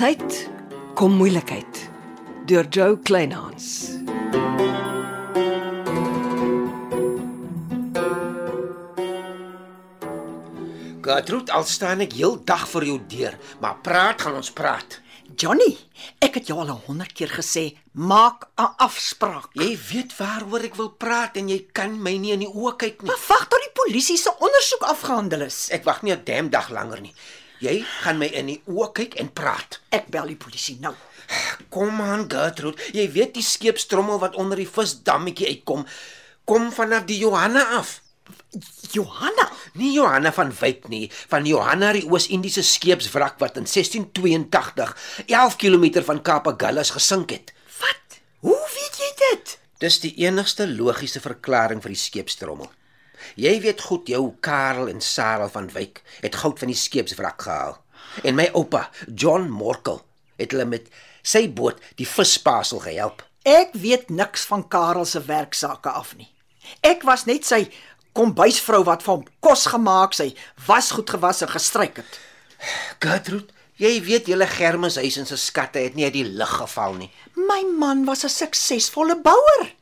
Gesondheid kom moeilikheid deur Joe Kleinhans. Gertrude, al staan ek heel dag vir jou deur, maar praat gaan ons praat. Johnny, ek het jou al 100 keer gesê, maak 'n afspraak. Jy weet waaroor ek wil praat en jy kan my nie in die oë kyk nie. Maar wag tot die polisie se ondersoek afgehandel is. Ek wag nie 'n damn dag langer nie. Jy gaan my in die oë kyk en praat. Ek bel die polisie nou. Kom aan, Gertrude. Jy weet die skeepstrommel wat onder die visdammetjie uitkom, kom vanaf die Johanna af. Johanna, Nie Johanna van Wyk nie, van Johanna die Oos-Indiese skeepswrak wat in 1682 11 km van Kaapagullas gesink het. wat? Hoe weet jy dit? Dis die enigste logiese verklaring vir die skeepstrommel. Jy weet goed jou Karel en Sarah van Wyk het goud van die skeepswrak gehaal. En my oupa, John Morkel, het hulle met sy boot die vispasel gehelp. Ek weet niks van Karel se werksake af nie. Ek was net sy kombuisvrou wat vir hom kos gemaak, sy wasgoed gewas en gestryk het. Gertrude, jy weet julle Germeshuis en se skatte het nie uit die lug geval nie. My man was 'n suksesvolle bouer.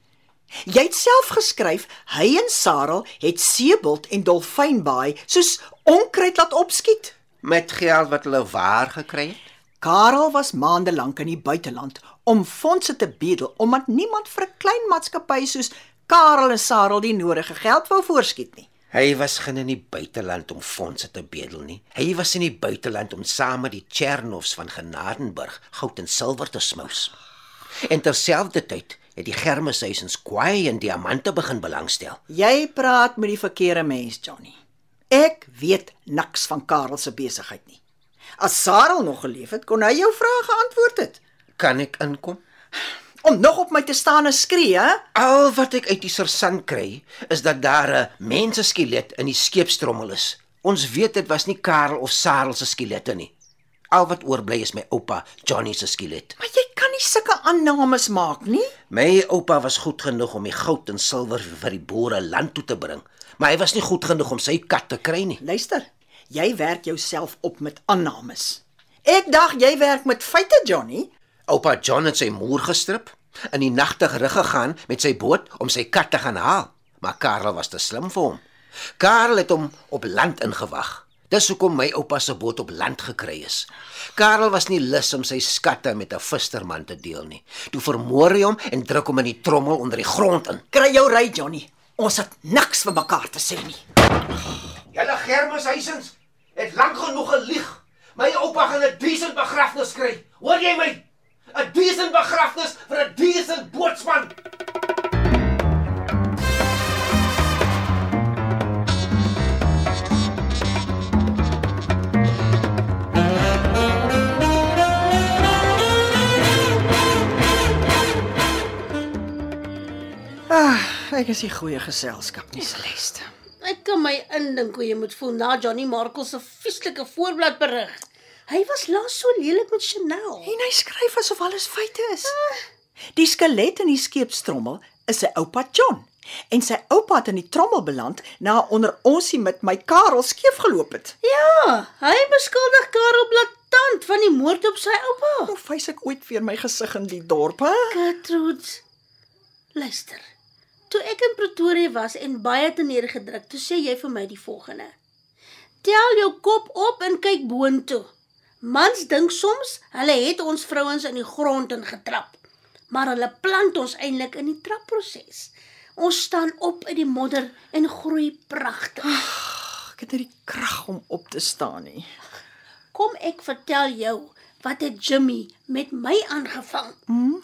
Jy het self geskryf hy en Sarel het Seebult en Dolfynbaai soos onkruid laat opskiet. Met geld wat hulle waar gekry het. Karel was maande lank in die buiteland om fondse te bedel omdat niemand vir 'n klein maatskappy soos Karel en Sarel die nodige geld wou voorskiet nie. Hy was geen in die buiteland om fondse te bedel nie. Hy was in die buiteland om saam met die Chernoffs van Genadenburg goud en silwer te smous. En terselfdertyd het die Germeshuisens kwaai en diamante begin belangstel. Jy praat met die verkeerde mens, Johnny. Ek weet niks van Karel se besigheid nie. As Sarel nog geleef het, kon hy jou vrae geantwoord het. Kan ek inkom? Om nog op my te staan en skree, hè? Al wat ek uit die sersant kry, is dat daar 'n menseskelet in die skeepstrommel is. Ons weet dit was nie Karel of Sarel se skelette nie. Al wat oorbly is my oupa Johnny se skelet. Maar jy nie sulke aannames maak nie. My oupa was goed genoeg om die goud en silwer vir die boere land toe te bring, maar hy was nie goed genoeg om sy kat te kry nie. Luister, jy werk jouself op met aannames. Ek dink jy werk met feite, Johnny. Oupa John het sy moer gestrip, in die nagte rig gegaan met sy boot om sy kat te gaan haal, maar Karel was te slim vir hom. Karel het hom op land ingewag. Dis hoekom my oupa se boot op land gekry is. Karel was nie lus om sy skatte met 'n visserman te deel nie. Toe vermoor hy hom en druk hom in die trommel onder die grond in. Kry jou ry, Johnny. Ons het niks vir mekaar te sê nie. Julle Germeshuisens het lank genoeg gelieg. My oupa gaan 'n decent begrafnis kry. Hoor jy my? 'n Decent begrafnis vir 'n decent Ek is 'n goeie geselskap nie, Celeste. Ek kan my indink hoe jy moet voel na Johnny Markle se vieslike voorblad berig. Hy was laas so lelik met Chanel. En hy skryf asof alles feite is. Die skelet in die skeepstrommel is sy oupa John. En sy oupa het in die trommel beland na onder onsie met my Karel skeef geloop het. Ja, hy beskuldig Karel blaatant van die moord op sy oupa. Hoe wys ek ooit weer my gesig in die dorp, hè? Gertrude. Luister. Toe ek in Pretoria was en baie te neergedruk, toe sê jy vir my die volgende: Tel jou kop op en kyk boontoe. Mans dink soms hulle het ons vrouens in die grond ingetrap, maar hulle plant ons eintlik in die trapproses. Ons staan op uit die modder en groei pragtig. Ek het nie die krag om op te staan nie. Kom ek vertel jou wat het Jimmy met my aangevang. Hmm?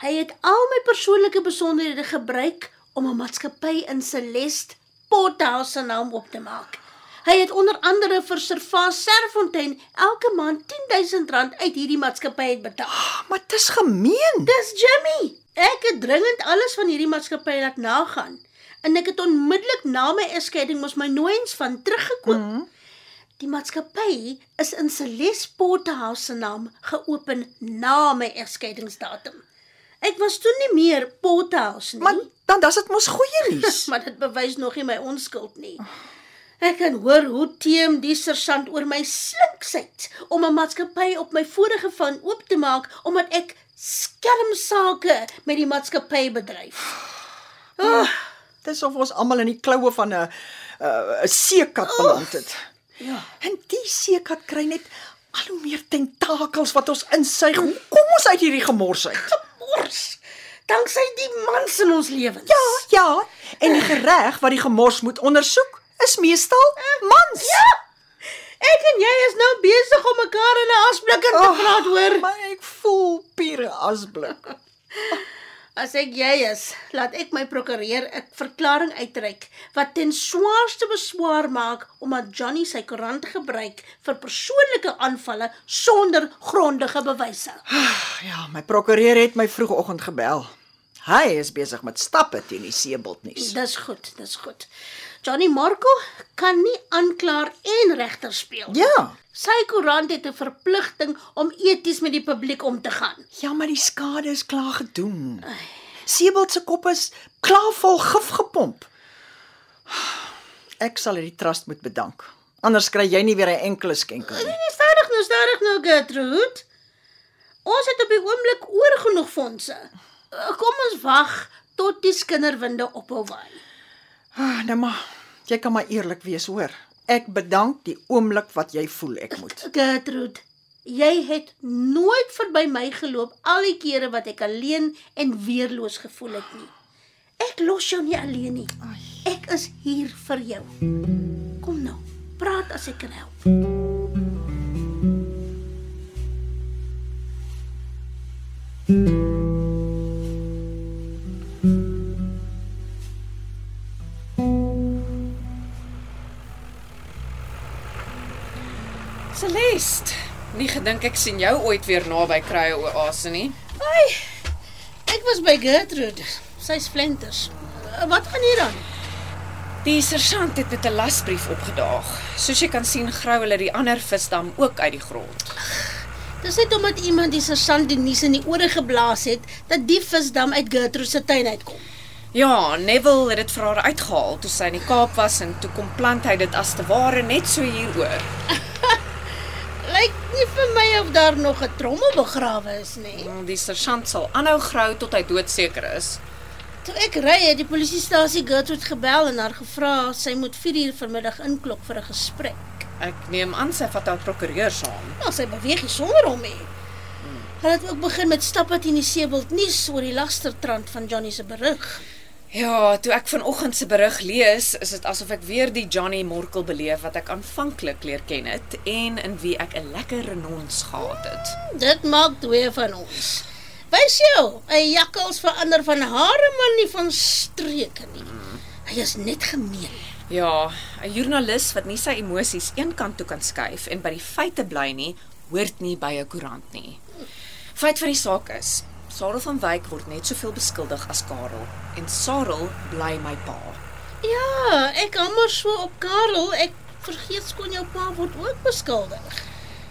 Hy het al my persoonlike besonderhede gebruik om 'n maatskappy in Celeste Pothouse se naam op te maak. Hy het onder andere vir Servaas Serfontein elke maand R10000 uit hierdie maatskappy uitbetaal. Maar dit is gemeen. Dis Jimmy. Ek het dringend alles van hierdie maatskappy laat nagaan en ek het onmiddellik na my egskeiding mos my nooiens van teruggekoop. Mm -hmm. Die maatskappy is in Celeste Pothouse se naam geopen na my egskeidingsdatum. Ek was toe nie meer Pothouse nie. Maar dan dis dit mos goeie nuus. maar dit bewys nog nie my onskuld nie. Ek kan hoor hoe teem die sergeant oor my slinksheid om 'n maatskappy op my vorige van oop te maak omdat ek skelmsake met die maatskappy bedryf. Dis of ons almal in die kloue van 'n 'n seekat beland het. Ja. En die seekat kry net al hoe meer tentakels wat ons insuig. Hoe kom ons uit hierdie gemors uit? Mors. Danksy die mans in ons lewens. Ja, ja. En die gereg wat die gemors moet ondersoek is meestal mans. Ja. Ek en jy is nou besig om mekaar in 'n asblik in te Ag, praat hoor. Maar ek voel pure asblik. As ek jy is, laat ek my prokureur 'n verklaring uitreik wat ten swaarste beswaar maak omdat Johnny sy koerant gebruik vir persoonlike aanvalle sonder grondige bewyse. Ja, my prokureur het my vroegoggend gebel. Hy is besig met stappe teen die seebult nuus. Dis goed, dis goed. Johnny Marco kan nie aanklaer en regter speel. Ja. Sy koerant het 'n verpligting om eties met die publiek om te gaan. Ja, maar die skade is klaar gedoen. Seebult se kop is klaar vol gif gepomp. Ek sal hierdie trust moet bedank. Anders kry jy nie weer 'n enkele skenkel nie. Nee, stadig nou, stadig nou, Gertrude. Ons het op die oomblik oor genoeg fondse. Kom ons wag tot die skinderwinde ophou waai. Ah, nou maar, jy kan maar eerlik wees, hoor. Ek bedank die oomblik wat jy voel ek moet. Gertrude, jy het nooit verby my geloop al die kere wat ek alleen en weerloos gevoel het nie. Ek los jou nie alleen nie. Ek is hier vir jou. Kom nou, praat as ek kan help. Celeste, nie gedink ek sien jou ooit weer naby Krye Oase nie. Ai. Ek was by Gertrude. Sy's flenters. Uh, Wat gaan hier aan? Die sergeant het met 'n lasbrief opgedaag. Soos jy kan sien, grou hulle die ander visdam ook uit die grond. Dis net omdat iemand die sergeant die nuus in die ore geblaas het dat die visdam uit Gertrude se tuin uitkom. Ja, Neville het dit vir haar uitgehaal toe sy in die Kaap was en toe kom plant hy dit as te ware net so hieroor. Nie vir my of daar nog 'n trommel begrawe is nie. Die sergeant sal aanhou grou tot hy doodseker is. Toe ek ry het die polisiestasie Gertrude gebel en haar gevra sy moet 4uur vanmiddag inklop vir 'n gesprek. Ek neem aan sy vat haar prokureur saam. Maar sy beweeg nie sonder hom nie. Hulle het ook begin met stappe teen die Seebult nuus oor die lastertrand van Johnny se berig. Ja, toe ek vanoggend se berig lees, is dit asof ek weer die Johnny Morkel beleef wat ek aanvanklik leer ken het en in wie ek 'n lekker renons gehad het. Dit maak twee van ons. Wys jou, 'n jakkals verander van hare maar nie van streke nie. Hy is net gemeen. Ja, 'n joernalis wat nie sy emosies eenkant toe kan skuif en by die feite bly nie, hoort nie by 'n koerant nie. Feit van die saak is, Sarel van Wyk word net soveel beskuldig as Karel en Sarel bly my pa. Ja, ek hammer so op Karel. Ek vergeet skoon jou pa word ook beskuldig.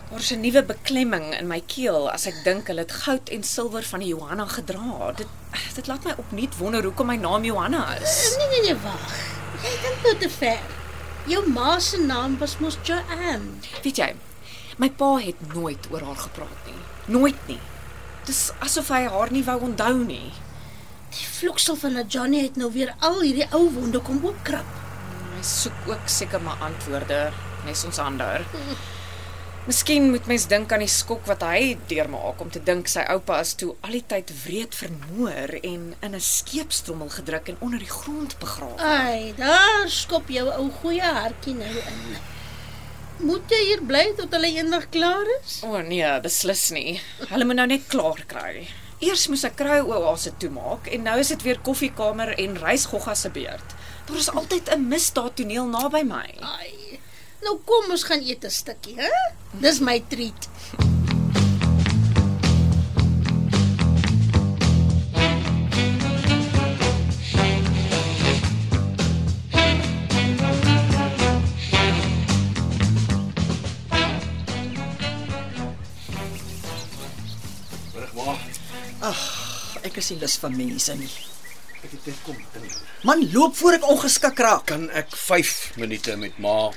Daar's 'n nuwe beklemming in my keel as ek dink hulle het goud en silwer van die Johanna gedra. Dit dit laat my opnuut wonder hoekom my naam Johanna is. Nee nee nee, wag. Jy dink nou te ver. Jou ma se naam was mos Joanne. Weet jy, my pa het nooit oor haar gepraat nie. Nooit nie. Dis asof hy haar nie wou onthou nie. Die vloeksel van 'n Johnny het nou weer al hierdie ou wonde kom oopkrap. Hy soek ook seker maar antwoorde, nes ons ander. Miskien moet mens dink aan die skok wat hy deurmaak om te dink sy oupa is toe al die tyd wreed vermoor en in 'n skeepstrommel gedruk en onder die grond begrawe. Ai, daar skop jou ou goeie hartjie nou in. Moet jy hier bly tot hulle eendag klaar is? O oh, nee, beslis nie. Hulle moet nou net klaar kry. Eers moes ek kry oase toemaak en nou is dit weer koffiekamer en reisgogga se beurt. Daar is altyd 'n misdaad toneel naby my. Ai. Nou kom ons gaan eet 'n stukkie, hè? Dis my treat. Nie lus vir mense nie. Ek het net kom in. Man, loop voor ek ongeskik raak. Kan ek 5 minute met ma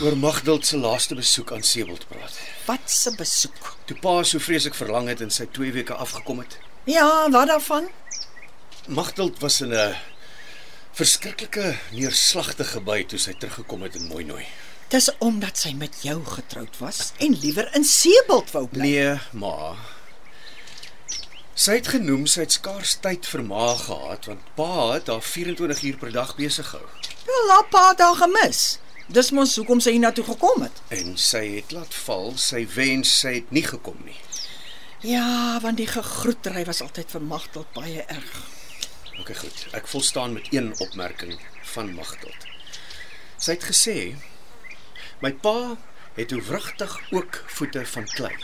oor Magdalt se laaste besoek aan Sebald praat? Wat se besoek? Toe pa so vreeslik verlang het en sy 2 weke afgekom het. Ja, wat daarvan? Magdalt was in 'n verskriklike neerslagtige by toe sy teruggekom het in Mooinooi. Dis omdat sy met jou getroud was en liewer in Sebald wou bly. Nee, ma. Sy het genoem sy het skaars tyd vir ma gehad want pa het haar 24 uur per dag besig gehou Wel, haar pa het haar gemis. Dis mos hoekom sy hiernatoe gekom het. en sy het laat val sy wens sy het nie gekom nie. Ja, want die gegroetery was altyd vir Magdal baie erg. OK, goed. Ek volstaan met een opmerking van Magdalt. Sy het gesê my pa het hoe wrigtig ook voete van klei.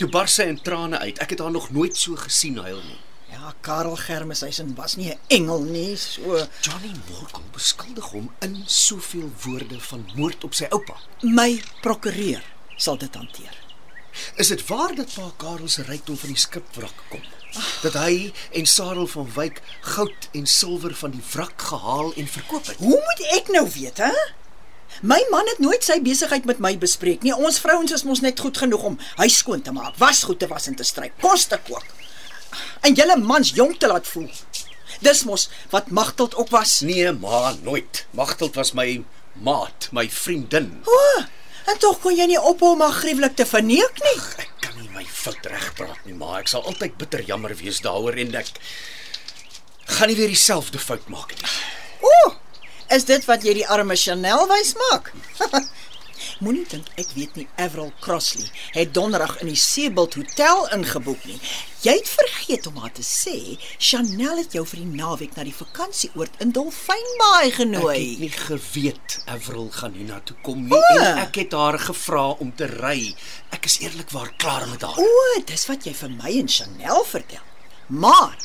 Toe bars sy in trane uit. Ek het haar nog nooit so gesien huil nie. Ja, Karel Germeshuisen was nie 'n engel nie, so Johnny Morkel beskuldig hom in soveel woorde van moord op sy oupa. my prokureur sal dit hanteer. Is dit waar dat pa Karel se rykdom van die skipwrak kom? Dat hy en Sarel van Wyk goud en silwer van die wrak gehaal en verkoop het. Hoe moet ek nou weet, hè? My man het nooit sy besigheid met my bespreek nie. Ons vrouens is mos net goed genoeg om huis skoon te maak, wasgoed te was en te stryk, kos te kook. En julle mans jonk te laat voel. Dis mos wat Magteld ook was. Nee, ma, nooit. Magteld was my maat, my vriendin. O, en tog kon jy nie ophou om haar gruwelik te verneek nie. Ek kan nie my fout regpraat nie, ma. Ek sal altyd bitter jammer wees daaroor en ek gaan nie weer dieselfde fout maak nie. O, is dit wat jy die arme Chanel wys maak? Moenie dink ek weet nie Avril Crossley het donderdag in die Seebald Hotel ingeboek nie. Jy het vergeet om haar te sê Chanel het jou vir die naweek na die vakansieoord in Dolfynbaai Ek genooi. het nie geweet Avril gaan hiernatoe kom nie O. en ek het haar gevra om te ry. Ek is eerlikwaar klaar met haar. O, dis wat jy vir my en Chanel vertel. Maar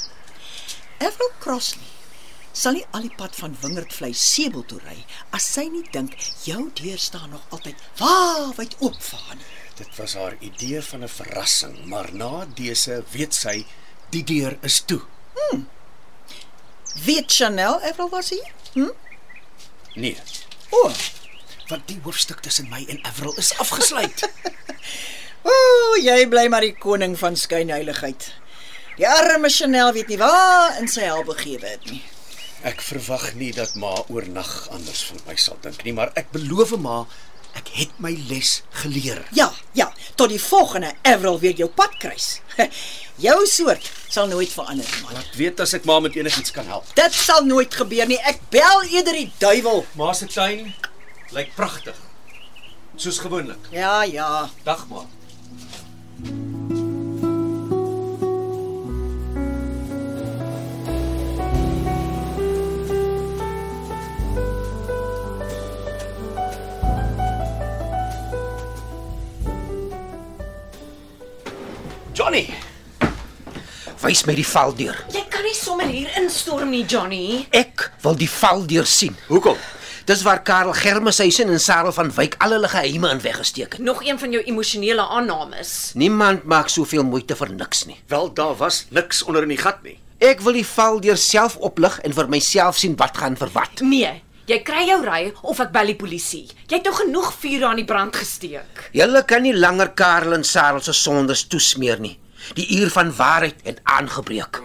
Avril Crossley sal nie al die pad van Wingerdvlei Sebel toe ry as sy nie dink jou deur staan nog altyd waawyd oop vir haar nie. Dit was haar idee van 'n verrassing, maar na dese weet sy die deur is toe. Weet Chanel Avril was hier? Nee, O, want die hoofstuk tussen my en Avril is afgesluit. o, jy bly maar die koning van skynheiligheid. Die arme Chanel weet nie waar in sy hel begewe het nie. Ek verwag nie dat ma oornag anders van my sal dink nie, maar ek beloof ma, ek het my les geleer. Ja, ja, tot die volgende Avril weer jou pad kruis. Jou soort sal nooit verander nie. Laat weet as ek ma met enigiets kan help. Dit sal nooit gebeur nie. Ek bel eerder die duiwel. Ma se tuin lyk pragtig. Soos gewoonlik. Ja, ja. Dag ma. Johnny, Wys my die valdeur. Jy kan nie sommer hier instorm nie, Johnny. Ek wil die valdeur sien. hoekom? Dis waar Karel Germeshuisen en Sarel van Wyk al hulle geheime in weggesteek het. Nog een van jou emosionele aannames. Niemand maak soveel moeite vir niks nie. Wel, daar was niks onder in die gat nie. Ek wil die valdeur self oplig en vir myself sien wat gaan vir wat. Nee, jy kry jou ry of ek bel die polisie. Jy het nou genoeg vuur aan die brand gesteek. Julle kan nie langer Karel en Sarel se sondes toesmeer nie. Die uur van waarheid het aangebreek.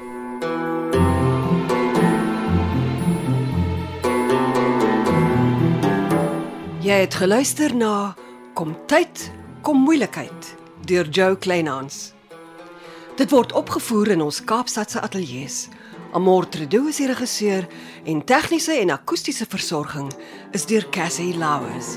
Jy het geluister na Kom tyd, kom moeilikheid deur Jo Kleinhans. Dit word opgevoer in ons Kaapstadse ateljee se. Amor Tredo is die regisseur en tegniese en akoestiese versorging is deur Cassie Louws.